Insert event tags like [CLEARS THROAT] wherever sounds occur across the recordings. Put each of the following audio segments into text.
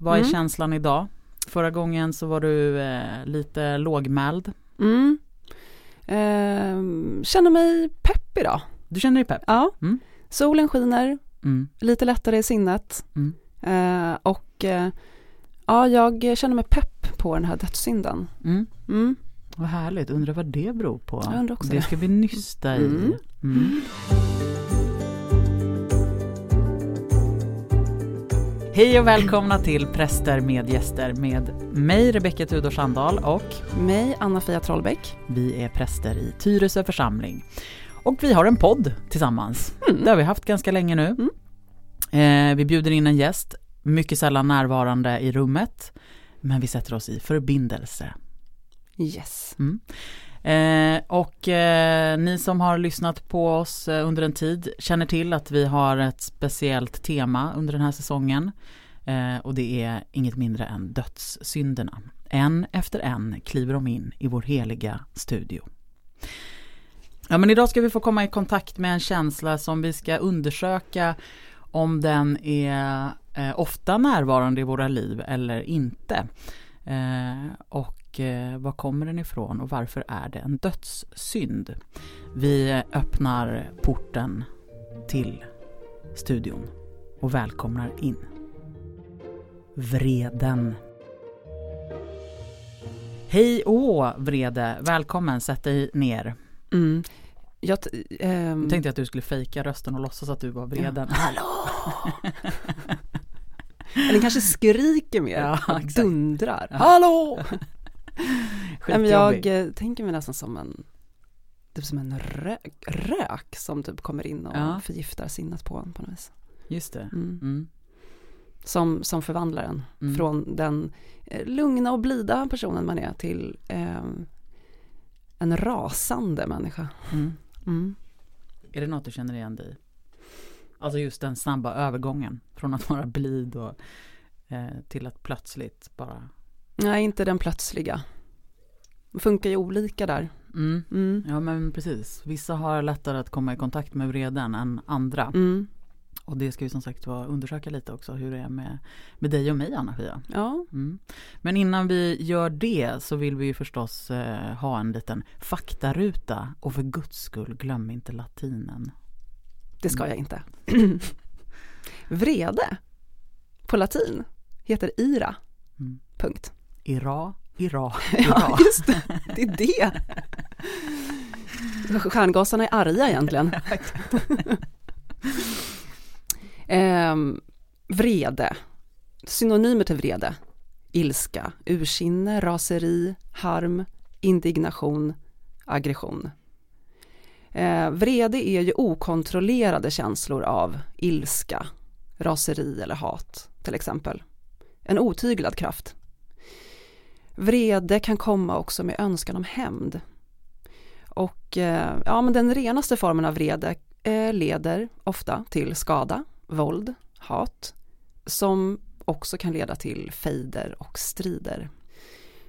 Vad är Mm. känslan idag? Förra gången så var du eh, lite lågmäld. Mm. Ehm, känner mig pepp idag. Du känner dig pepp? Ja. Mm. Solen skiner, Mm. lite lättare i sinnet. Mm. Eh, och eh, ja, jag känner mig pepp på den här dödssynden. Mm. Mm. Vad härligt, undrar vad det beror på. Jag undrar också det det. ska vi nysta i. Hej och välkomna till Präster med gäster med mig Rebecka Tudor Sandahl och Mig, Anna-Fia Trollbäck. vi är präster i Tyresö församling. Och vi har en podd tillsammans. Mm. Det har vi haft ganska länge nu. Mm. Eh, vi bjuder in en gäst, mycket sällan närvarande i rummet, men vi sätter oss i förbindelse. Yes. Mm. Eh, och eh, ni som har lyssnat på oss eh, under en tid känner till att vi har ett speciellt tema under den här säsongen. Eh, och det är inget mindre än dödssynderna. En efter en kliver de in i vår heliga studio. Ja men idag ska vi få komma i kontakt med en känsla som vi ska undersöka om den är eh, ofta närvarande i våra liv eller inte. Eh, och eh, var kommer den ifrån och varför är det en dödssynd? Vi öppnar porten till studion och välkomnar in vreden. Hej å vrede, välkommen, sätt dig ner. Mm. Jag, ehm, Jag tänkte att du skulle fejka rösten och låtsas att du var vreden. Hallå! Eller kanske skriker mer, [LAUGHS] Ja, dundrar. Ja. Hallå! [LAUGHS] [LAUGHS] Jag eh, tänker mig nästan som en, typ som en rök, rök som typ kommer in och Ja. förgiftar sinnet på en på något vis. Just det. Mm. Mm. Som, som förvandlar en Mm. från den eh, lugna och blida personen man är till eh, en rasande människa. Mm. Mm. Är det något du känner igen dig i? Alltså just den snabba övergången från att vara blid och eh, till att plötsligt bara Nej, inte den plötsliga. Funkar ju olika där. mm. Mm. Ja men precis. Vissa har lättare att komma i kontakt med vreden än andra. Mm. Och det ska vi som sagt var undersöka lite också hur det är med, med dig och mig Anna-Fia. Ja, Mm. Men innan vi gör det så vill vi ju förstås eh, ha en liten faktaruta och för guds skull glöm inte latinen. det ska jag inte. [CLEARS THROAT] Vrede på latin heter ira. Mm. Punkt. Ira, ira, [LAUGHS] Ja, just det. Det är det. Stjärngossarna är arga egentligen. [LAUGHS] [LAUGHS] Ehm, vrede. Synonymer till vrede. Ilska, ursinne, raseri, harm, indignation, aggression. Eh, vrede är ju okontrollerade känslor av ilska, raseri eller hat till exempel. En otyglad kraft. Vrede kan komma också med önskan om hämnd. Och eh, ja, men den renaste formen av vrede eh, leder ofta till skada, våld, hat, som också kan leda till fejder och strider.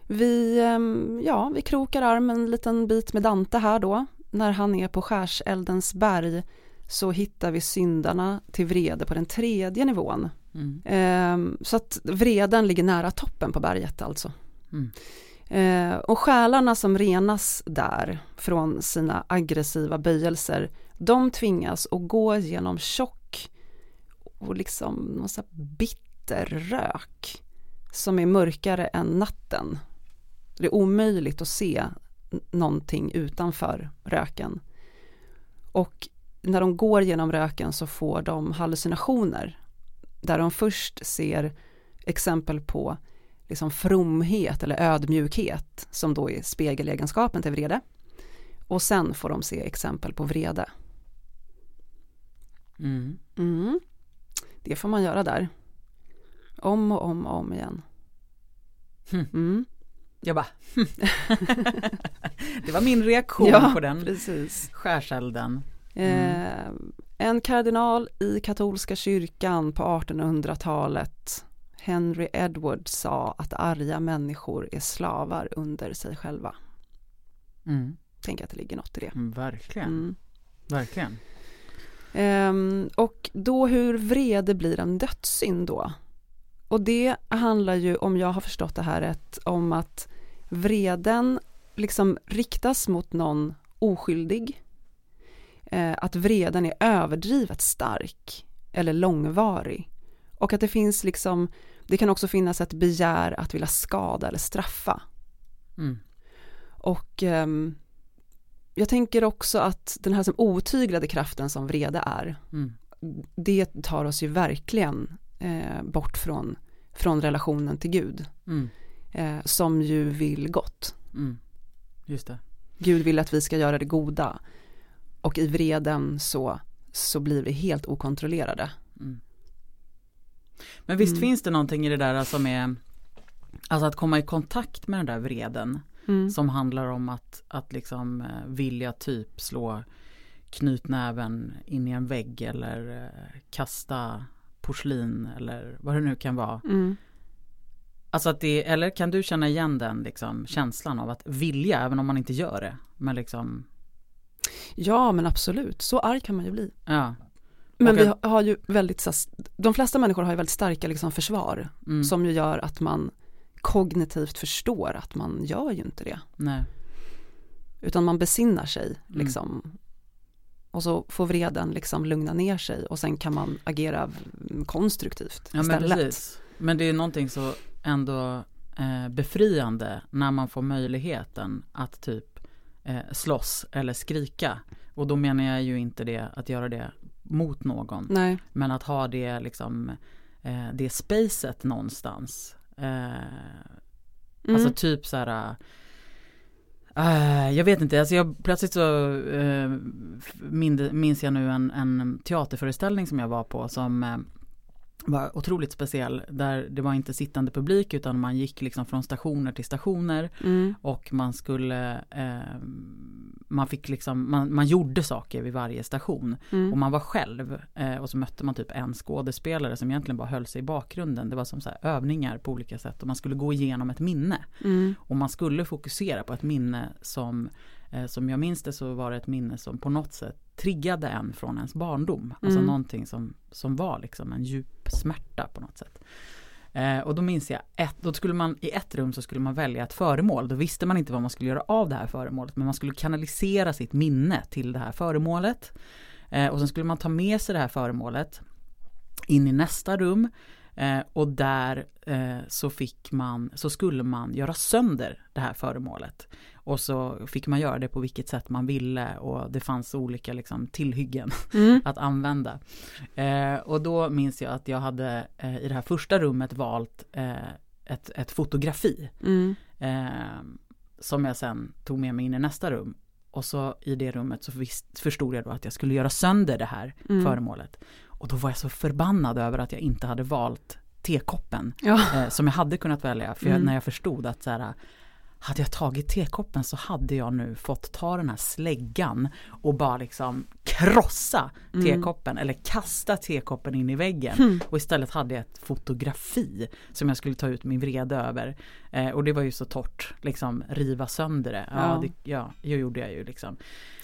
Vi, ehm, ja, vi krokar arm en liten bit med Dante här då. När han är på skärseldens berg så hittar vi syndarna till vrede på den tredje nivån. Mm. Ehm, så att vreden ligger nära toppen på berget alltså. Mm. Eh, och själarna som renas där från sina aggressiva böjelser, de tvingas att gå genom tjock och liksom någon sån här bitter rök som är mörkare än natten. Det är omöjligt att se någonting utanför röken. Och när de går genom röken så får de hallucinationer där de först ser exempel på liksom fromhet eller ödmjukhet som då är spegelegenskapen till vrede. Och sen får de se exempel på vrede. Mm. Mm. Det får man göra där. Om och om och om igen. Hmm. Mm. Jag bara [LAUGHS] Det var min reaktion Ja, på den Precis. skärselden. Eh, en kardinal i katolska kyrkan på 1800-talet, Henry Edwards, sa att arga människor är slavar under sig själva. Mm. Tänker att det ligger något i det. Mm, Verkligen, Mm. verkligen. Ehm, och då hur vrede blir en dödssynd då? och det handlar ju, om jag har förstått det här rätt, om att vreden liksom riktas mot någon oskyldig. Eh, att vreden är överdrivet stark eller långvarig. Och att det finns liksom, det kan också finnas ett begär att vilja skada eller straffa. Mm. Och ehm, jag tänker också att den här som otyglade kraften som vrede är, Mm. det tar oss ju verkligen eh, bort från, från relationen till Gud, Mm. eh, som ju vill gott. Mm. Just det. Gud vill att vi ska göra det goda. Och i vreden så, så blir vi helt okontrollerade. Men visst Mm. finns det någonting i det där som är Alltså att komma i kontakt med den där vreden Mm. som handlar om att, att liksom eh, vilja typ slå knytnäven in i en vägg eller eh, kasta porslin eller vad det nu kan vara. Mm. Alltså att det, eller kan du känna igen den liksom känslan av att vilja även om man inte gör det? Men liksom, Ja men absolut, så arg kan man ju bli. ja. Men Och vi har ju väldigt, de flesta människor har ju väldigt starka liksom, försvar Mm, som ju gör att man kognitivt förstår att man gör ju inte det. nej. Utan man besinnar sig Mm. liksom. Och så får vreden liksom lugna ner sig och sen kan man agera konstruktivt Ja men istället. precis. Men det är någonting så ändå eh, befriande när man får möjligheten att typ eh, slåss eller skrika. Och då menar jag ju inte det att göra det mot någon. Nej, Men att ha det liksom eh, det spacet någonstans. Eh, mm. Alltså typ så här. eh, jag vet inte, alltså jag, plötsligt så mind, minns jag nu en, en teaterföreställning som jag var på som var otroligt speciell. Där det var inte sittande publik utan man gick liksom från stationer till stationer mm. och man skulle eh, man fick liksom, man, man gjorde saker vid varje station Mm. och man var själv eh, och så mötte man typ en skådespelare som egentligen bara höll sig i bakgrunden. Det var som så här övningar på olika sätt och man skulle gå igenom ett minne. Mm. Och man skulle fokusera på ett minne som, eh, som jag minns det så var det ett minne som på något sätt triggade en från ens barndom. Alltså Mm. någonting som, som var liksom en djup smärta på något sätt. Eh, och då minns jag, ett, då skulle man i ett rum så skulle man välja ett föremål. Då visste man inte vad man skulle göra av det här föremålet. Men man skulle kanalisera sitt minne till det här föremålet. Eh, och sen skulle man ta med sig det här föremålet in i nästa rum. Eh, och där eh, så fick man, så skulle man göra sönder det här föremålet. Och så fick man göra det på vilket sätt man ville och det fanns olika liksom, tillhyggen [LAUGHS] Mm. att använda. Eh, och då minns jag att jag hade eh, i det här första rummet valt eh, ett, ett fotografi Mm. eh, som jag sen tog med mig in i nästa rum. Och så i det rummet så förstod jag då att jag skulle göra sönder det här Mm. föremålet. Och då var jag så förbannad över att jag inte hade valt tekoppen Ja. eh, som jag hade kunnat välja. För jag, Mm. när jag förstod att så här, hade jag tagit tekoppen så hade jag nu fått ta den här släggan och bara liksom krossa Mm. tekoppen eller kasta tekoppen in i väggen. Mm. Och istället hade jag ett fotografi som jag skulle ta ut min vrede över. Eh, och det var ju så torrt, liksom riva sönder det. Ja, Ja. det, ja det gjorde jag ju liksom.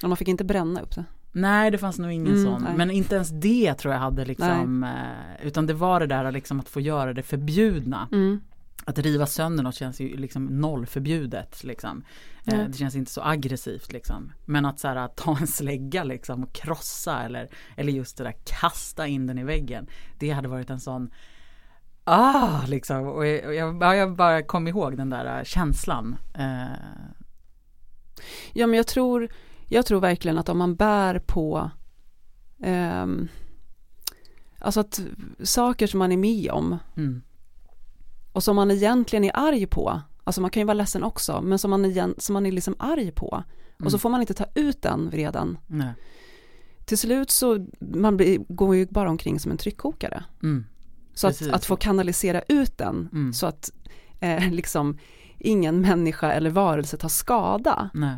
Och man fick inte bränna upp det. Nej det fanns nog ingen Mm, sån. nej. Men inte ens det tror jag hade liksom. Eh, utan det var det där liksom att få göra det förbjudna. Mm. Att riva sönder något känns ju liksom nollförbjudet liksom. Nej. det känns inte så aggressivt liksom. Men att så här, att ta en slägga liksom och krossa eller, eller just det där kasta in den i väggen. Det hade varit en sån Ah, liksom. Och jag, och jag, ja, jag bara kom ihåg den där eh, känslan. Eh, Ja men jag tror, jag tror verkligen att om man bär på ehm, Alltså att saker som man är med om mm, och som man egentligen är arg på Alltså man kan ju vara ledsen också men som man, igen, som man är liksom arg på och så Mm. får man inte ta ut den vreden. Nej, Till slut så man blir, går ju bara omkring som en tryckkokare. Mm, Så att, att få kanalisera ut den Mm. så att eh, liksom ingen människa eller varelse tar skada. Nej,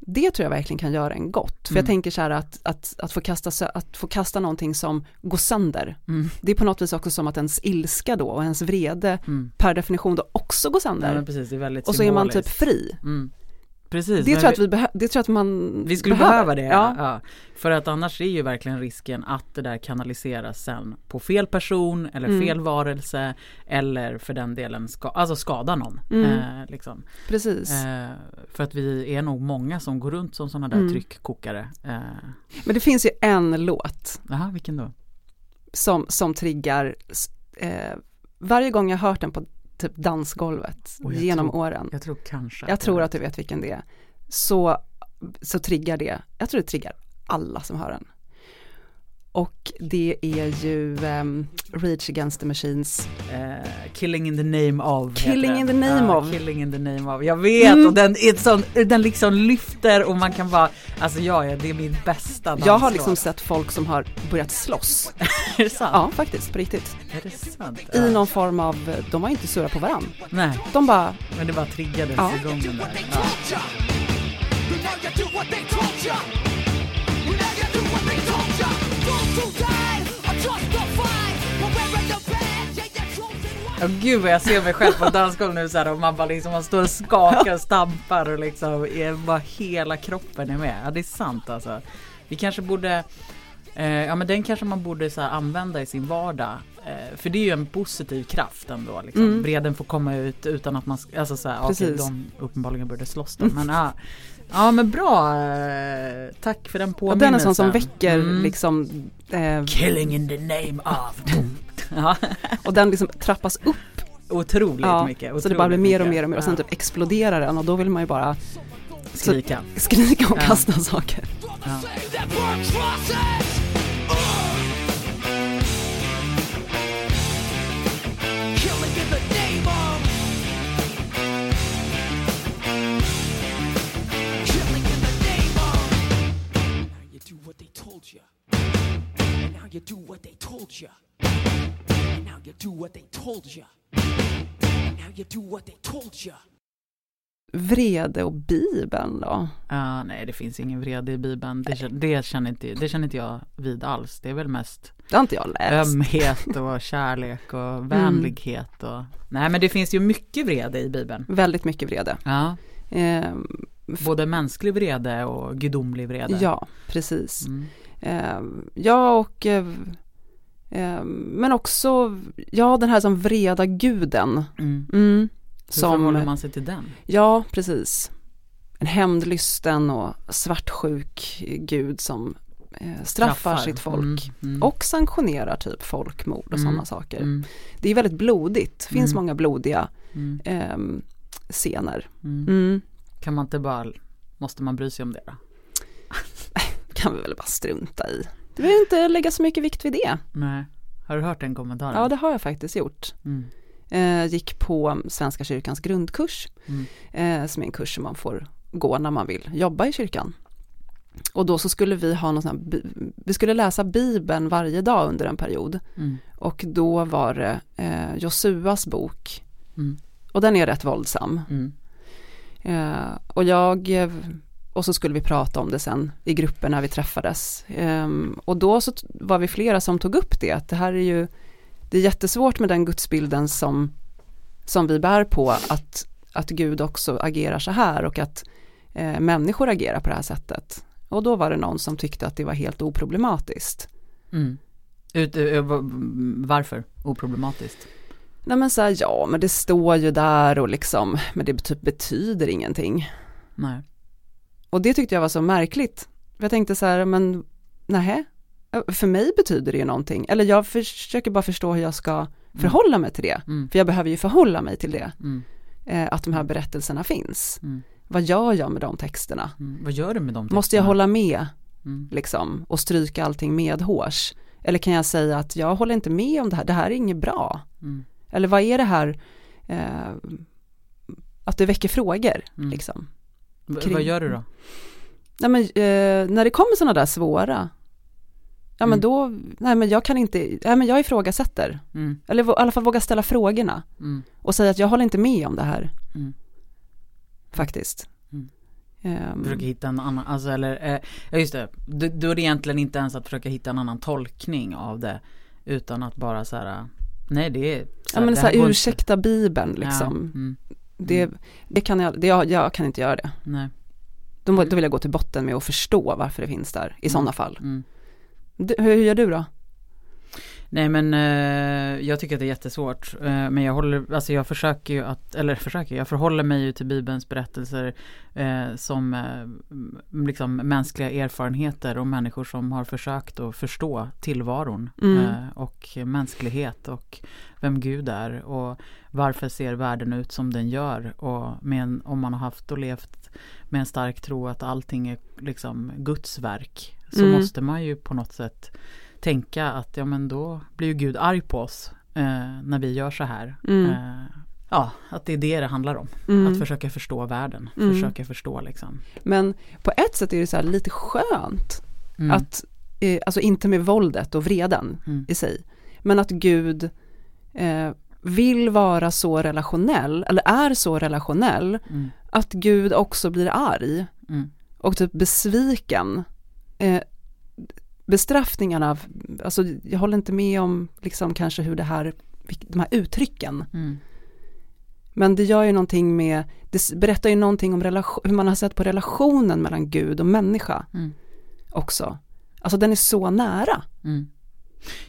det tror jag verkligen kan göra en gott. För Mm. jag tänker så här att, att, att, få kasta, att få kasta någonting som går sönder, mm, det är på något vis också som att ens ilska då och ens vrede mm. per definition då också går sönder. men precis, och så är man typ fri. Precis. Det tror, jag att vi behö- det tror att man Vi skulle behöver. behöva det. Ja. Ja. För att annars är ju verkligen risken att det där kanaliseras sen på fel person eller Mm. fel varelse eller för den delen ska, alltså skada någon. Mm. Eh, liksom. Precis. eh, för att vi är nog många som går runt som sådana där Mm. tryckkokare. Eh, Men det finns ju en låt Jaha, vilken då? som, som triggar, eh, varje gång jag hört den på typ dansgolvet genom tror- åren, Jag tror kanske jag tror att du vet vilken det är, så, så triggar det, jag tror det triggar alla som hör den. Och det är ju ehm, Rage Against the Machines, Eh, killing in the name of Killing in the name Ja, of. Killing in the name of, jag vet Mm. och den, sån, den liksom lyfter och man kan bara, alltså ja, ja, det är min bästa jag har danslåt. liksom sett folk som har börjat slåss, [LAUGHS] Är det sant? ja faktiskt, på riktigt, Är det sant? i någon form av, de har inte surrat på varandra, Nej, de bara, men det bara triggades Ja. igång den där. Ja. Ja gud vad jag ser mig själv på dansgolvet nu så här, och man bara liksom man står och skakar och stampar och liksom är bara hela kroppen är med. Ja det är sant alltså. Vi kanske borde eh, Ja men den kanske man borde så här, använda i sin vardag. Eh, för det är ju en positiv kraft ändå. Liksom. Mm. Vreden får komma ut utan att man, alltså så här, Precis. de uppenbarligen började slåss då. Men ja, ja men bra, eh, tack för den och påminnelsen. den är sån som väcker Mm. liksom, eh, Killing in the name of. [LAUGHS] ja, och den liksom trappas upp otroligt Ja, mycket. så det bara blir otroligt mer och mer och mer och sen typ exploderar den och då vill man ju bara Skrika. skrika och Ja. kasta saker. Ja. you do what they told you. Now you do what they told you. Now you do what they told you. Vrede och Bibeln då? Ja, nej det finns ingen vrede i Bibeln. Det, känner- det, känner inte, det känner inte jag vid alls. Det är väl mest Det har inte jag läst. ömhet och [LAUGHS] kärlek och vänlighet. Och... Nej men det finns ju mycket vrede i Bibeln. Väldigt mycket vrede. Ja, Ehm, både mänsklig vrede och gudomlig vrede. ja, precis. Mm. Ehm, ja, och eh, ehm, men också, ja den här som vreda guden. Mm. Mm, Hur förhåller som, man sig till den? ja precis. En hämndlysten och svartsjuk gud som eh, straffar, sitt folk. Mm, mm, Och sanktionerar typ folkmord och Mm, sådana saker. mm, Det är väldigt blodigt, det finns många blodiga ehm, scener. Kan man inte bara, måste man bry sig om det då? [LAUGHS] Kan vi väl bara strunta i. Du vill inte lägga så mycket vikt vid det. Nej. Har du hört den kommentaren? Ja, det har jag faktiskt gjort. Mm. Eh, gick på Svenska kyrkans grundkurs, Mm. eh, som är en kurs som man får gå när man vill jobba i kyrkan. Och då så skulle vi ha någon sån här, vi skulle läsa Bibeln varje dag under en period. Mm. Och då var det eh, Josuas bok. Mm. Och den är rätt våldsam. Mm. Eh, och jag, eh, och så skulle vi prata om det sen i grupper när vi träffades. Ehm, och då så var vi flera som tog upp det, att det här är ju, det är jättesvårt med den gudsbilden som, som vi bär på, att, att Gud också agerar så här och att eh, människor agerar på det här sättet. Och då var det någon som tyckte att det var helt oproblematiskt. Mm. Ut, ö, va- varför? Oproblematiskt? Nej men så här, ja men det står ju där och liksom, men det typ betyder ingenting. Nej. Och det tyckte jag var så märkligt. Jag tänkte så här, men nej, för mig betyder det ju någonting. Eller jag försöker bara förstå hur jag ska förhålla mig till det. Mm. För jag behöver ju förhålla mig till det, Mm. eh, att de här berättelserna finns. Mm. Vad gör jag med de texterna? Mm. Vad gör du med de Måste jag texterna? hålla med Mm. liksom och stryka allting medhårs? Eller kan jag säga att jag håller inte med om det här, det här är inget bra. Mm. Eller vad är det här, eh, att det väcker frågor Mm. liksom. Kring- Vad gör du då? Nej men eh, när det kommer sådana där svåra, ja men Mm. då, nej men jag kan inte, nej men jag ifrågasätter. Mm. Eller i alla fall våga ställa frågorna Mm. och säga att jag håller inte med om det här. Mm. Faktiskt. Ehm, Försöka hitta en annan, alltså eller, eh, ja just det, då, då är det egentligen inte ens att försöka hitta en annan tolkning av det Utan att bara så här, nej det är så ja men så här, går inte. ursäkta bibeln Ja, liksom. mm, Det, det kan jag, det, jag, jag kan inte göra det. nej. Då, då vill jag gå till botten med att förstå varför det finns där i sådana fall. Mm. Du, hur gör du då? Nej men eh, jag tycker att det är jättesvårt. Eh, men jag håller, alltså jag försöker ju att, eller försöker, jag förhåller mig ju till Bibelns berättelser eh, som eh, liksom mänskliga erfarenheter och människor som har försökt att förstå tillvaron Mm. eh, och mänsklighet och vem Gud är och varför ser världen ut som den gör och en, om man har haft och levt med en stark tro att allting är liksom Guds verk så Mm. måste man ju på något sätt tänka att ja men då blir ju Gud arg på oss eh, när vi gör så här. Mm. Eh, ja, att det är det det handlar om. Mm. Att försöka förstå världen, Mm. försöka förstå liksom. Men på ett sätt är det så här lite skönt Mm. att, eh, alltså inte med våldet och vreden Mm. i sig, men att Gud eh, vill vara så relationell, eller är så relationell, Mm. att Gud också blir arg Mm. och typ besviken. Eh, bestraffningarna, alltså jag håller inte med om liksom kanske hur det här, de här uttrycken, Mm. men det gör ju någonting med, det berättar ju någonting om relation, hur man har sett på relationen mellan Gud och människa Mm. också. Alltså den är så nära. Mm.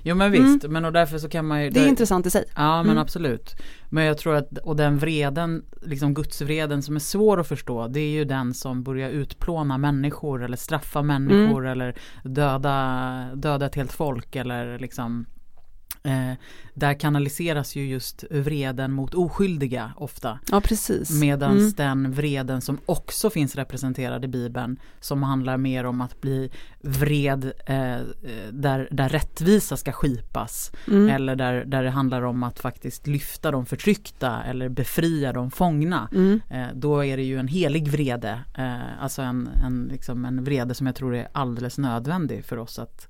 Jo men visst, men och därför så kan man ju Det är där- intressant i sig. Ja men Mm. absolut. Men jag tror att, och den vreden, liksom gudsvreden som är svår att förstå, det är ju den som börjar utplåna människor eller straffa människor Mm. eller döda, döda ett helt folk eller liksom eh, där kanaliseras ju just vreden mot oskyldiga ofta. Ja, precis. Medans Mm. den vreden som också finns representerad i Bibeln som handlar mer om att bli vred eh, eh, där, där rättvisa ska skipas Mm. eller där, där det handlar om att faktiskt lyfta de förtryckta eller befria de fångna. Mm. Eh, då är det ju en helig vrede, eh, alltså en, en, liksom en vrede som jag tror är alldeles nödvändig för oss att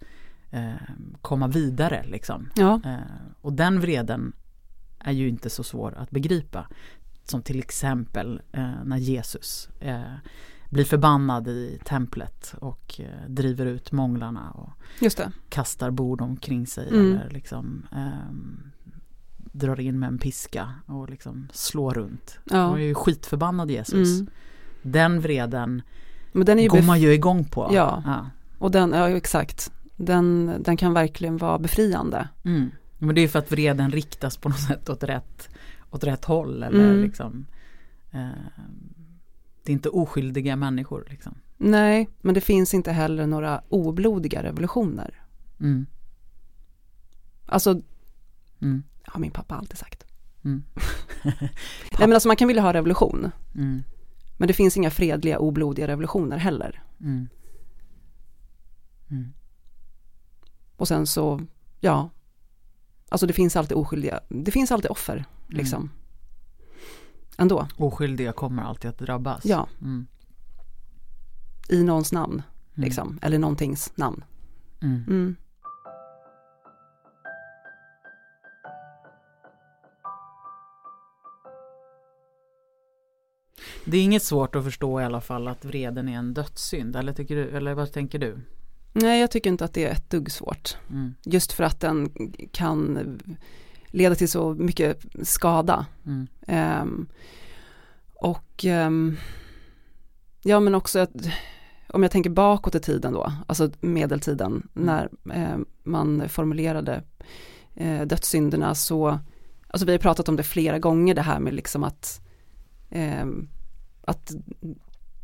komma vidare. Liksom. Ja, Eh, och den vreden är ju inte så svår att begripa. Som till exempel eh, när Jesus eh, blir förbannad i templet och eh, driver ut månglarna och kastar bord omkring sig Mm. eller liksom ehm, drar in med en piska och liksom slår runt. Ja. Han är ju skitförbannad Jesus. Mm. Den vreden Men den går man ju igång på. Ja. ja. och den, ja exakt, den, den kan verkligen vara befriande. Mm. Men det är för att vreden riktas på något sätt åt rätt, åt rätt håll. Eller Mm. liksom, eh, det är inte oskyldiga människor. Liksom. Nej, men det finns inte heller några oblodiga revolutioner. Mm. Alltså, Mm. har min pappa alltid sagt. Mm. [LAUGHS] Nej men alltså man kan vilja ha revolution, Mm. men det finns inga fredliga oblodiga revolutioner heller. Mm. Mm. Och sen så, ja, alltså det finns alltid oskyldiga, det finns alltid offer liksom. Ändå, Oskyldiga kommer alltid att drabbas. ja, Mm. i någons namn Mm. liksom, eller någontings namn. Mm. Mm. Det är inget svårt att förstå i alla fall att vreden är en dödssynd. Eller, tycker du, eller vad tänker du? Nej, jag tycker inte att det är ett dugg svårt. Mm. Just för att den kan leda till så mycket skada. Mm. Ehm, och ehm, ja men också att, om jag tänker bakåt i tiden då, alltså medeltiden, när eh, man formulerade eh, dödssynderna så, alltså vi har pratat om det flera gånger det här med liksom att, ehm, att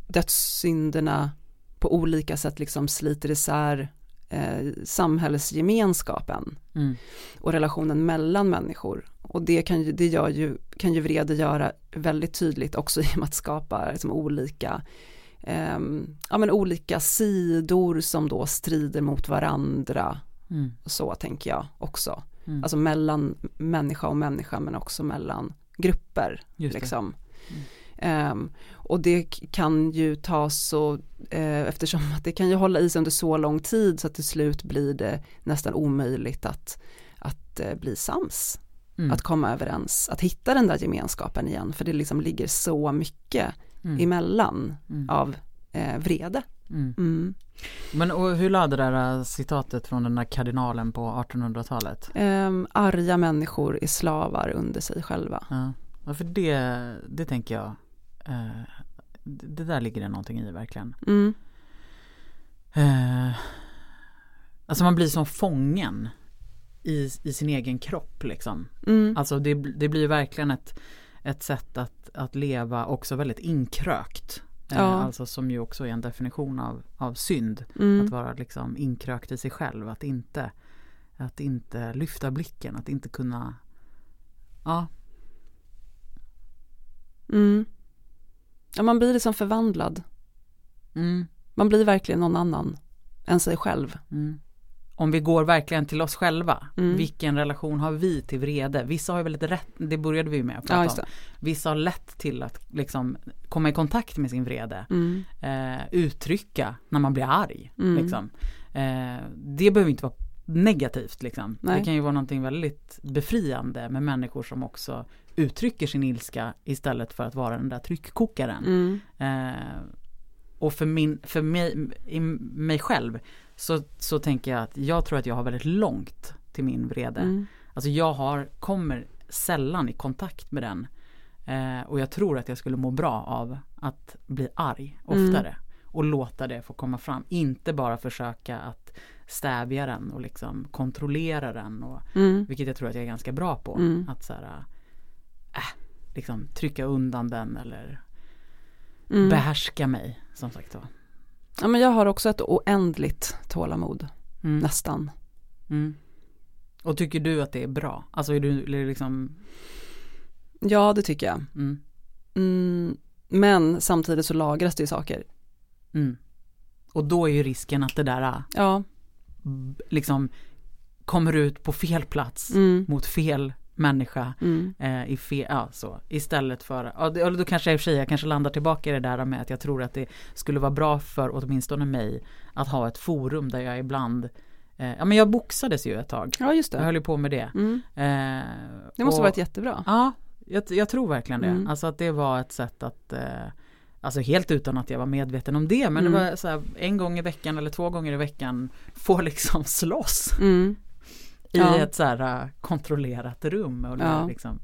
dödssynderna på olika sätt liksom sliter isär eh, samhällsgemenskapen Mm. och relationen mellan människor. Och det kan ju, det gör ju, kan ju vrede göra väldigt tydligt också [LAUGHS] genom att skapa liksom olika, ehm, ja, men olika sidor som då strider mot varandra. Mm. Så tänker jag också. Mm. Alltså mellan människa och människa men också mellan grupper. Just det. Ehm, och det kan ju ta så, eh, eftersom att det kan ju hålla i sig under så lång tid så att till slut blir det nästan omöjligt att, att eh, bli sams, Mm. att komma överens, att hitta den där gemenskapen igen, för det liksom ligger så mycket Mm. emellan Mm. av eh, vrede. Mm. Mm. Men och hur lade det där citatet från den där kardinalen på 1800-talet? Ehm, arga människor är slavar under sig själva. Ja, ja för det, det tänker jag. Eh, det där ligger det någonting i verkligen. Mm. Eh, alltså man blir som fången i, i sin egen kropp liksom. Mm. Alltså det, det blir verkligen ett, ett sätt att, att leva också väldigt inkrökt. Eh, Ja. Alltså som ju också är en definition av, av synd. Att Mm. vara liksom inkrökt i sig själv. Att inte, att inte lyfta blicken. Att inte kunna Ja, Mm. Ja, man blir liksom förvandlad. mm, Man blir verkligen någon annan än sig själv. mm. Om vi går verkligen till oss själva. Mm. Vilken relation har vi till vrede? Vissa har ju väldigt rätt, det började vi med att Ja, prata just om. Vissa har lätt till att liksom komma i kontakt med sin vrede. Mm. eh, uttrycka när man blir arg. Mm. Liksom. Eh, det behöver inte vara negativt. Liksom. Nej. Det kan ju vara någonting väldigt befriande med människor som också uttrycker sin ilska istället för att vara den där tryckkokaren. Mm. Eh, och för, min, för mig, i mig själv så, så tänker jag att jag tror att jag har väldigt långt till min vrede. Mm. Alltså jag har, kommer sällan i kontakt med den. Eh, och jag tror att jag skulle må bra av att bli arg oftare. Och låta det få komma fram. Inte bara försöka att stävja den och liksom kontrollera den. Och, Mm. vilket jag tror att jag är ganska bra på. Mm. Att så här, äh, liksom trycka undan den eller Mm. behärska mig. Som sagt var. Ja, men jag har också ett oändligt tålamod, Mm. nästan. Mm. Och tycker du att det är bra? Alltså är du är liksom Ja, det tycker jag. mm, Mm. Men samtidigt så lagras det ju saker. mm. Och då är ju risken att det där äh, Ja. liksom kommer ut på fel plats mot fel människa Mm. eh, i fel, ja så istället för, ja, det- då kanske jag i och för sig jag kanske landar tillbaka i det där med att jag tror att det skulle vara bra för åtminstone mig att ha ett forum där jag ibland eh, ja men jag boxades ju ett tag, Ja, just jag det. höll ju på med det. Mm. Eh, Det måste och- varit jättebra. Ja, jag, jag tror verkligen det. Mm. Alltså att det var ett sätt att eh, Alltså helt utan att jag var medveten om det men Mm. det var så här, en gång i veckan eller två gånger i veckan få liksom slåss Mm. I Ja. ett så här äh, kontrollerat rum. Och Ja. liksom,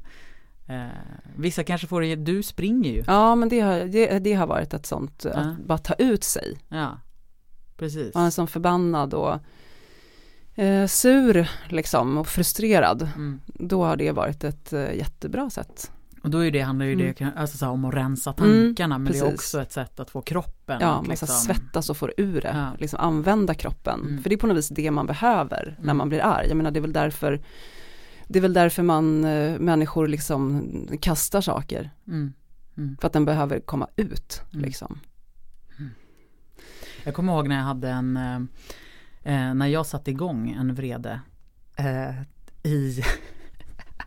eh, vissa kanske får det, du springer ju. Ja, men det har, det, det har varit ett sånt, Ja. att bara ta ut sig. Ja, precis. Man är som förbannad och eh, sur liksom och frustrerad. Mm. Då har det varit ett eh, jättebra sätt. Och då är det, handlar ju Mm. det alltså så här, om att rensa tankarna men det är precis. också ett sätt att få kroppen Ja, man ska liksom, svettas och få ur det, Ja. liksom använda kroppen. Mm. För det är på något vis det man behöver när Mm. man blir arg. Jag menar det är väl därför det är väl därför man, eh, människor liksom kastar saker. mm, mm. För att den behöver komma ut Mm. liksom. Jag kommer ihåg när jag hade en, eh, eh, när jag satte igång en vrede eh, i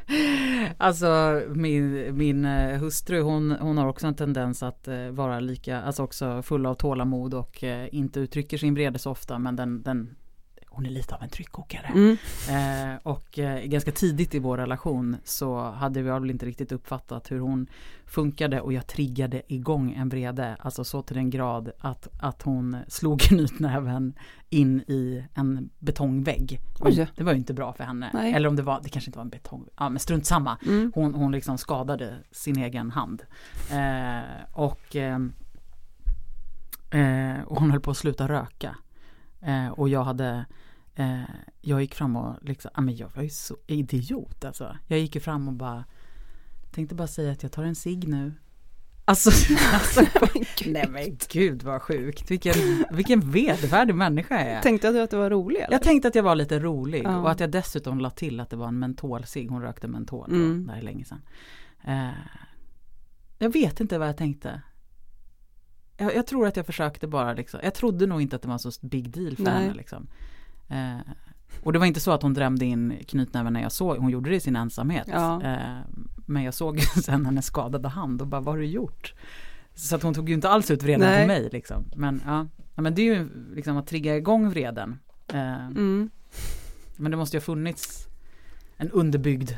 [LAUGHS] Alltså min, min eh, hustru hon, hon har också en tendens att eh, vara lika, alltså också full av tålamod och eh, inte uttrycker sin vrede så ofta men den, den hon är lite av en tryckkokare. Mm. Eh, och eh, ganska tidigt i vår relation så hade vi väl inte riktigt uppfattat hur hon funkade och jag triggade igång en vrede, alltså så till den grad att, att hon slog [LAUGHS] knytnäven in i en betongvägg. Oj. Det var ju inte bra för henne. Nej. Eller om det var, det kanske inte var en betong, ja men strunt samma. Mm. Hon, hon liksom skadade sin egen hand. Eh, och, ehm, eh, och hon höll på att sluta röka. Eh, och jag hade eh, jag gick fram och liksom, ja men jag var ju så idiot alltså. Jag gick ju fram och bara tänkte bara säga att jag tar en cigg nu. Alltså, [LAUGHS] alltså [LAUGHS] nej men gud vad sjukt. Vilken, vilken vedervärdig människa jag är. Tänkte du att det var roligt eller? Jag tänkte att jag var lite rolig Ja. och att jag dessutom la till att det var en mentolcigg. Hon rökte mentol då, Mm. det här är länge sedan. Eh, jag vet inte vad jag tänkte. Jag, jag tror att jag försökte bara liksom, jag trodde nog inte att det var en så big deal för Nej. henne liksom. Eh, och det var inte så att hon drämde in knytnäven när jag såg, hon gjorde det i sin ensamhet. Ja. Eh, men jag såg [LAUGHS] sen hennes skadade hand och bara, vad har du gjort? Så att hon tog ju inte alls ut vreden Nej. på mig liksom. Men ja, men det är ju liksom att trigga igång vreden. Eh, Mm. men det måste ju ha funnits en underbyggd,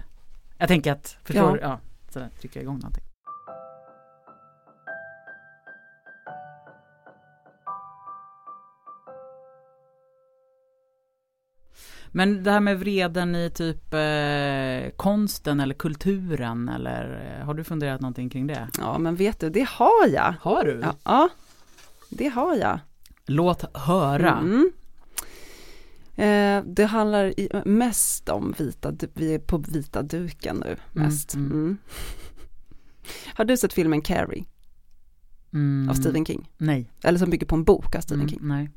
jag tänker att, förstår? Ja. Ja, sådär, trycka igång någonting. Men det här med vreden i typ eh, konsten eller kulturen eller eh, har du funderat någonting kring det? Ja, men vet du, det har jag. Har du? Ja, ja det har jag. Låt höra. Mm. Eh, det handlar i, mest om vita, vi är på vita duken nu, mest. mm. Mm. Har du sett filmen Carrie Mm, av Stephen King? Nej. Eller som bygger på en bok av Stephen Mm, King. nej.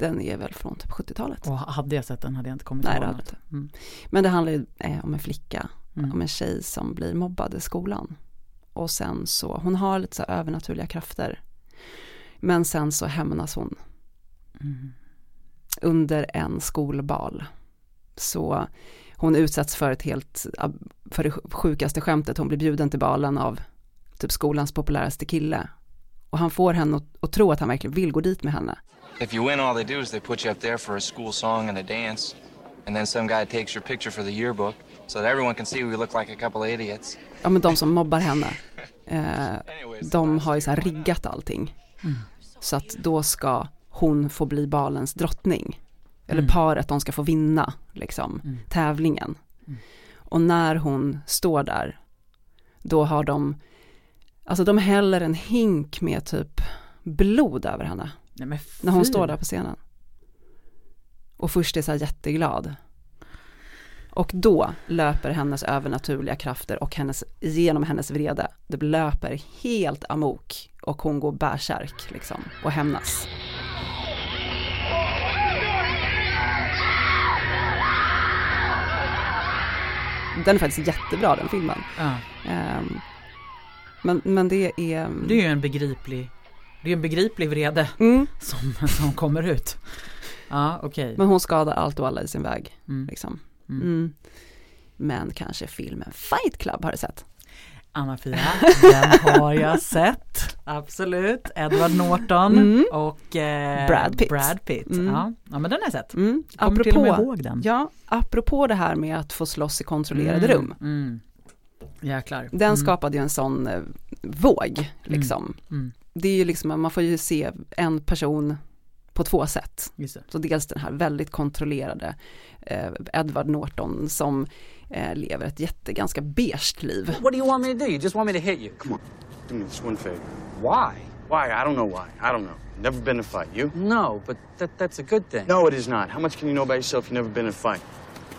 Den är väl från typ 70-talet? Och hade jag sett den hade jag inte kommit Nej, ihåg något. Mm. Men det handlar ju eh, om en flicka, Mm. om en tjej som blir mobbad i skolan. Och sen så, hon har lite så övernaturliga krafter. Men sen så hämnas hon Mm. under en skolbal. Så hon utsätts för ett helt, för det sjukaste skämtet, hon blir bjuden till balen av typ skolans populäraste kille. Och han får henne att, att tro att han verkligen vill gå dit med henne. If you win, all they do is they put you up there for a school song and a dance. And then some guy takes your picture for the yearbook so that everyone can see we look like a couple of idiots. Ja men de som mobbar henne, [LAUGHS] eh, de har ju så här riggat allting. Så att då ska hon få bli balens drottning. Eller Mm. paret, de ska få vinna liksom, Mm. tävlingen. Och när hon står där, då har de, alltså de häller en hink med typ blod över henne. Nej, men När hon står där på scenen. Och först är så här jätteglad. Och då löper hennes övernaturliga krafter och hennes, genom hennes vrede. Det löper helt amok och hon går bärsärk liksom och hämnas. Den är faktiskt jättebra den filmen. Ja. Ehm, men, men det är... Det är ju en begriplig, det är en begriplig vrede Mm, som, [LAUGHS] som kommer ut. Ja, okej. men hon skadar allt och alla i sin väg. Mm. Liksom. Mm. Mm. Men kanske filmen Fight Club har du sett? Anna-Fia, den har jag sett. Absolut. Edward Norton Mm. och eh, Brad Pitt. Brad Pitt. Mm. Ja. ja, men den har jag sett. Mm. Kommer till och med Apropå, ihåg den. ja, apropå det här med att få slåss i kontrollerade Mm, rum. Mm. Jäklar. Den Mm. skapade ju en sån eh, våg, liksom. Det är ju liksom, man får ju se en person på två sätt. Just det. Så dels den här väldigt kontrollerade eh, Edward Norton som eh, lever ett jätte, ganska beige liv. What do you want me to do? You just want me to hit you. Come on, do me this one favor. Why? Why? I don't know why. I don't know. Never been in a fight. You? No, but that, that's a good thing. No, it is not. How much can you know about yourself? You've never been in a fight.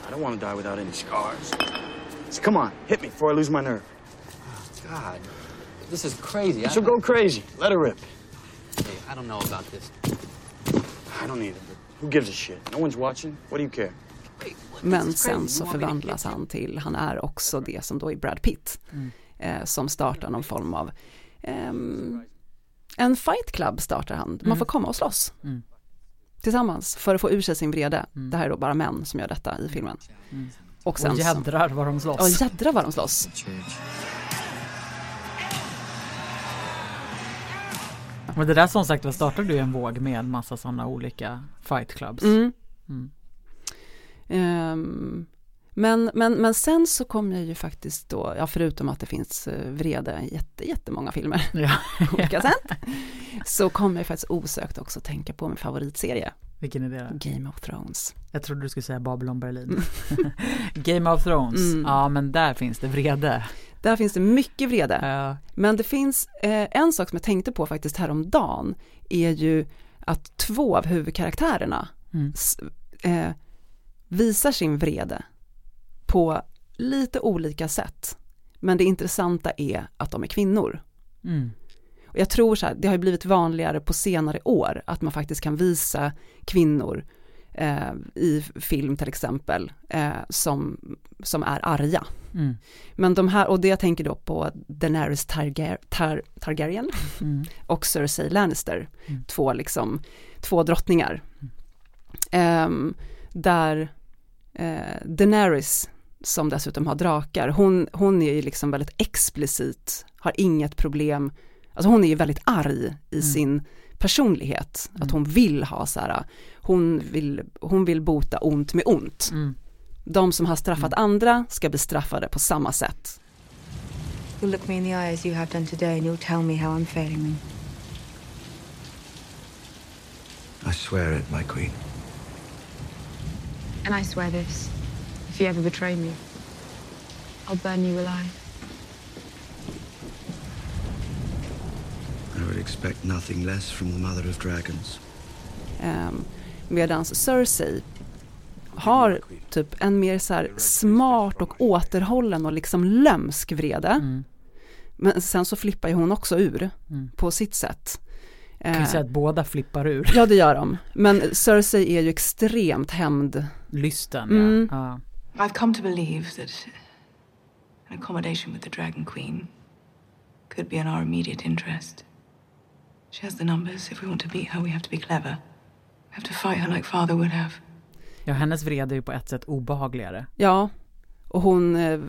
I don't want to die without any scars. So come on, hit me before I lose my nerve. God, this is crazy. So go crazy. Let her rip. Hey, I don't know about this. I don't either, but who gives a shit? No one's watching. What do you care? Men sen så förvandlas han till, han är också det som då är Brad Pitt. Eh, som startar någon form av, ehm, en fight club startar han. Man får komma och slåss. Mm. Tillsammans för att få ur sig sin vrede. Det här är då bara män som gör detta i filmen. Och sen Och så, jädrar vad de slåss. ja jädrar vad de slåss. Men det där som sagt var startade ju en våg med massa sådana olika fight clubs. Mm. Mm. Ehm, men, men, men sen så kom jag ju faktiskt då, ja förutom att det finns eh, vrede i jätte, jättemånga filmer Ja. [LAUGHS] olika sätt, så kom jag faktiskt osökt också tänka på min favoritserie, Vilken är det då? Game of Thrones. Jag trodde du skulle säga Babylon Berlin. [LAUGHS] Game of Thrones, Mm. ja men där finns det vrede. Där finns det mycket vrede, Ja. men det finns eh, en sak som jag tänkte på faktiskt häromdagen, är ju att två av huvudkaraktärerna Mm. s- eh, visar sin vrede på lite olika sätt. Men det intressanta är att de är kvinnor. Mm. Och jag tror så här, det har blivit vanligare på senare år att man faktiskt kan visa kvinnor eh, i film till exempel eh, som, som är arga. Mm. Men de här, och det jag tänker då på Daenerys Targar, Tar, Targaryen Mm. och Cersei Lannister, Mm. två liksom, två drottningar. Ehm, där eh, Daenerys, som dessutom har drakar, hon, hon är ju liksom väldigt explicit, har inget problem, alltså hon är ju väldigt arg i Mm. sin personlighet, att hon vill ha så här, hon vill, hon vill bota ont med ont. Mm. De som har straffat andra ska bli straffade på samma sätt. You look me in the eye as you have done today, and you'll tell me how I'm failing me. I swear it, my queen. And I swear this if you ever betray me, I'll burn you alive. I would expect nothing less from the Mother of Dragons. Um, Medan Cersei har typ en mer så här smart och återhållen och liksom lömsk vrede. Mm. Men sen så flippar ju hon också ur Mm. på sitt sätt. Kan vi Eh, säga att båda flippar ur Ja det gör de. Men Cersei är ju extremt hämnd. lysten. Mm. Ja. I've come to believe that an accommodation with the Dragon Queen could be in our immediate interest. She has the numbers. If we want to beat her, we have to be clever. We have to fight her like father would have. ja, hennes vrede är ju på ett sätt obehagligare. Ja. Och hon, eh,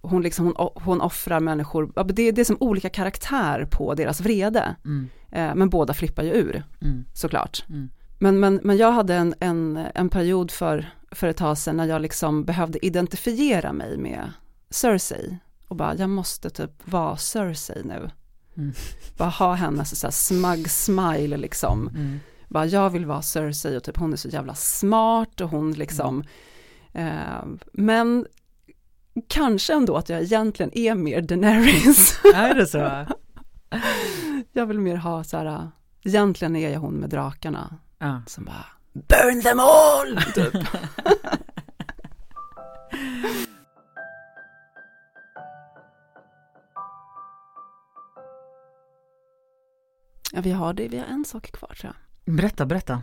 hon, liksom, hon, hon offrar människor, ja, det, det är som olika karaktär på deras vrede. Mm. Eh, Men båda flippar ju ur, Mm. såklart. Mm. Men, men, men jag hade en, en, en period för, för ett tag sedan när jag liksom behövde identifiera mig med Cersei. Och bara, jag måste typ vara Cersei nu. Mm. Bara ha hennes så här smug smile liksom. Mm. Bara, jag vill vara Cersei och typ hon är så jävla smart och hon liksom. Eh, men kanske ändå att jag egentligen är mer Daenerys. [LAUGHS] Är det så? [LAUGHS] jag vill mer ha så här, egentligen är jag hon med drakarna. Ja. Som bara, burn them all! [LAUGHS] Typ. Ja, vi har det, vi har en sak kvar tror jag. Berätta, berätta.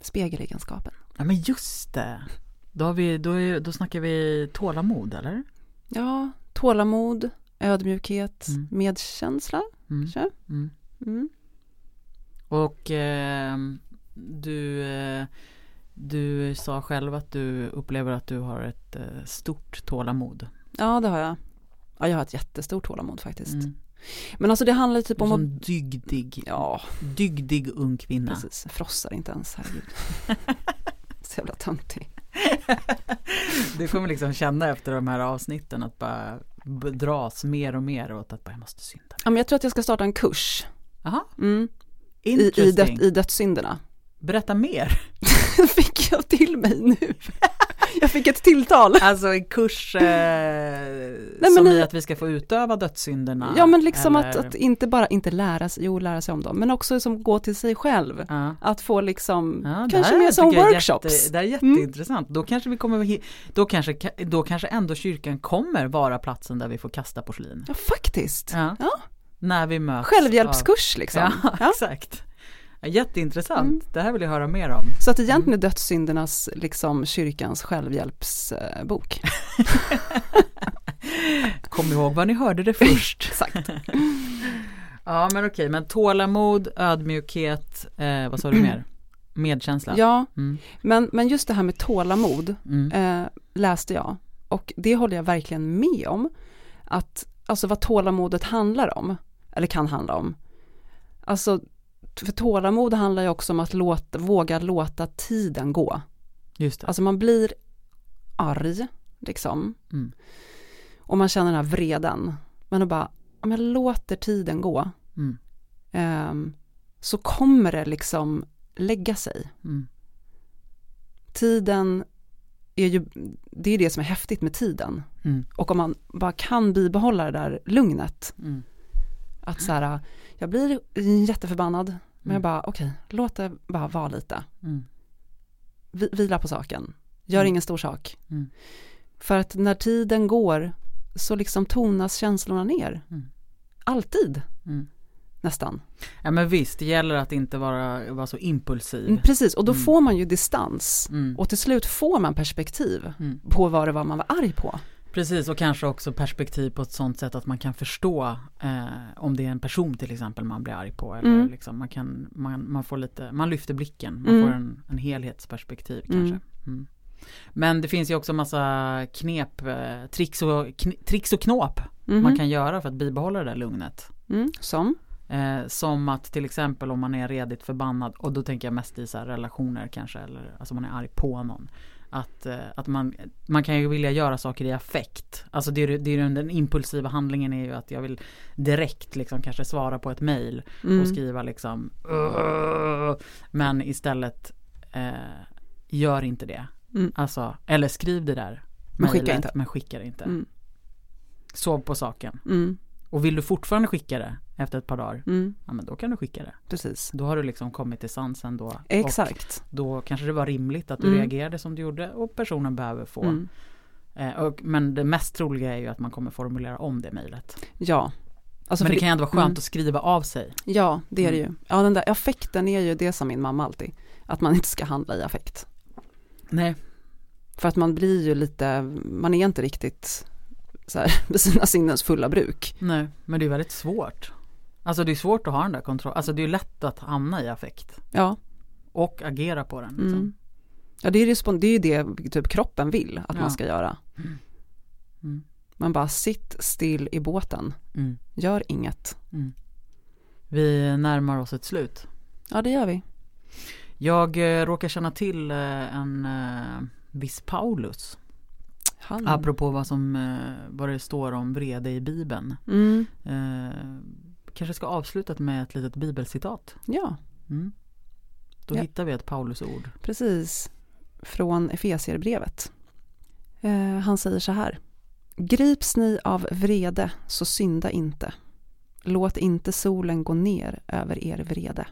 Spegelegenskapen. Ja men just det. Då, har vi, då, är, då snackar vi tålamod eller? Ja, tålamod, ödmjukhet, Mm. medkänsla. Mm. kanske? Mm. Mm. Och eh, du, du sa själv att du upplever att du har ett eh, stort tålamod. Ja, det har jag. Ja, jag har ett jättestort tålamod faktiskt. Mm. Men alltså det handlar typ om som dygdig, Ja, dygdig ung kvinna. precis. Frossar inte ens, herregud. [LAUGHS] Så jävla töntig. Du kommer liksom känna efter de här avsnitten att bara dras mer och mer åt att bara, jag måste synda. Ja, men jag tror att jag ska starta en kurs. Jaha, Mm. I, i, död, I dödssynderna. Berätta mer. [LAUGHS] [LAUGHS] fick jag till mig nu. [LAUGHS] jag fick ett tilltal. Alltså en kurs eh, men som i- att vi ska få utöva dödssynderna. Ja men liksom att, eller- att inte bara, inte lära sig, jo lära sig om dem, men också som gå till sig själv. Ja. Att få liksom, Ja, kanske mer som workshops. Mm. Jätte, det är jätteintressant. Då kanske vi kommer, då kanske, då kanske ändå kyrkan kommer vara platsen där vi får kasta porslin. Ja faktiskt. Ja. Ja. När vi möts. Självhjälpskurs av- liksom. Ja. exakt. Jätteintressant. Mm. Det här vill jag höra mer om. Så att egentligen är dödssyndernas, liksom kyrkans självhjälpsbok. [LAUGHS] Kom ihåg var ni hörde det först. Exakt. [LAUGHS] ja men okej, men tålamod, ödmjukhet, eh, vad sa du mer? [CLEARS THROAT] Medkänsla? Ja, Mm. men, men just det här med tålamod Mm. eh, läste jag. Och det håller jag verkligen med om. Att, alltså vad tålamodet handlar om, eller kan handla om. Alltså, för tålamod handlar ju också om att låta, våga låta tiden gå. Just det. Alltså man blir arg, liksom. Mm. Och man känner den här vreden. Men då bara, om jag låter tiden gå, Mm. ehm, så kommer det liksom lägga sig. Mm. Tiden är ju, det är det som är häftigt med tiden. Mm. Och om man bara kan bibehålla det där lugnet, Mm. att så här, jag blir jätteförbannad, men jag bara, okej, låt det bara vara lite. Mm. Vi, vila på saken, gör Mm. ingen stor sak. Mm. För att när tiden går så liksom tonas känslorna ner. Mm. Alltid, Mm. nästan. Ja men visst, det gäller att inte vara, vara så impulsiv. Mm, Precis, och då Mm. får man ju distans. Mm. Och till slut får man perspektiv Mm. på vad det var man var arg på. Precis, och kanske också perspektiv på ett sånt sätt att man kan förstå eh, om det är en person till exempel man blir arg på. Eller Mm. liksom, man, kan, man, man får lite, man lyfter blicken, man Mm. får en, en helhetsperspektiv Mm. kanske. Mm. Men det finns ju också massa knep, eh, tricks, och, kn- tricks och knåp man kan göra för att bibehålla det där lugnet. Mm, som? Eh, som att till exempel om man är redigt förbannad och då tänker jag mest i så relationer kanske eller alltså man är arg på någon. Att, eh, att man, man kan ju vilja göra saker i affekt. Alltså det är, det är den impulsiva handlingen är ju att jag vill direkt liksom kanske svara på ett mail Mm. och skriva liksom "Ugh", Men istället eh, gör inte det. Mm. Alltså, eller skriv det där. Men skicka inte. Men skicka det inte. Mm. Sov på saken. Mm. Och vill du fortfarande skicka det efter ett par dagar, Mm. ja men då kan du skicka det. Precis. Då har du liksom kommit till sansen då. Exakt. Och då kanske det var rimligt att du Mm. reagerade som du gjorde och personen behöver få. Mm. Eh, och, men det mest troliga är ju att man kommer formulera om det mejlet. Ja. Alltså men för det kan ju ändå vara skönt mm. att skriva av sig. Ja, det är det Mm. ju. Ja, den där affekten är ju det som min mamma alltid. Att man inte ska handla i affekt. Nej. För att man blir ju lite, man är inte riktigt så här, [LAUGHS] vid sina sinnens fulla bruk. Nej, men det är väldigt svårt. Alltså det är svårt att ha den där kontrollen. Alltså det är lätt att hamna i affekt. Ja. Och agera på den. Liksom. Mm. Ja, det är, respon- det är ju det typ kroppen vill att Ja. man ska göra. Mm. Man bara sitt still i båten, Mm. gör inget. Mm. Vi närmar oss ett slut. Ja, det gör vi. Jag eh, råkar känna till eh, en eh, viss Paulus. Han. Apropå vad som eh, vad det står om vrede i Bibeln. Mm. Eh, kanske ska avsluta med ett litet bibelcitat. Ja, Mm. Då Ja. hittar vi ett Paulus-ord. precis. Från Efesierbrevet. Eh, han säger så här. Grips ni av vrede så synda inte. Låt inte solen gå ner över er vrede.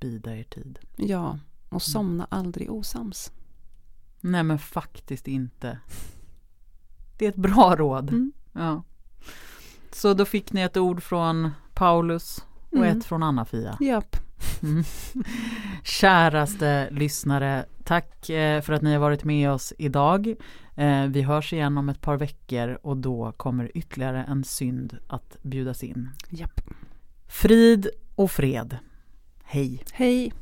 Bida er tid. Ja, och somna aldrig osams. Nej men faktiskt inte. Det är ett bra råd. Mm. Ja. Så då fick ni ett ord från Paulus och Mm. ett från Anna-Fia. Japp. Mm. Käraste lyssnare, tack eh, för att ni har varit med oss idag. Eh, Vi hörs igen om ett par veckor och då kommer ytterligare en synd att bjudas in. Japp. Frid och fred. Hej. Hej.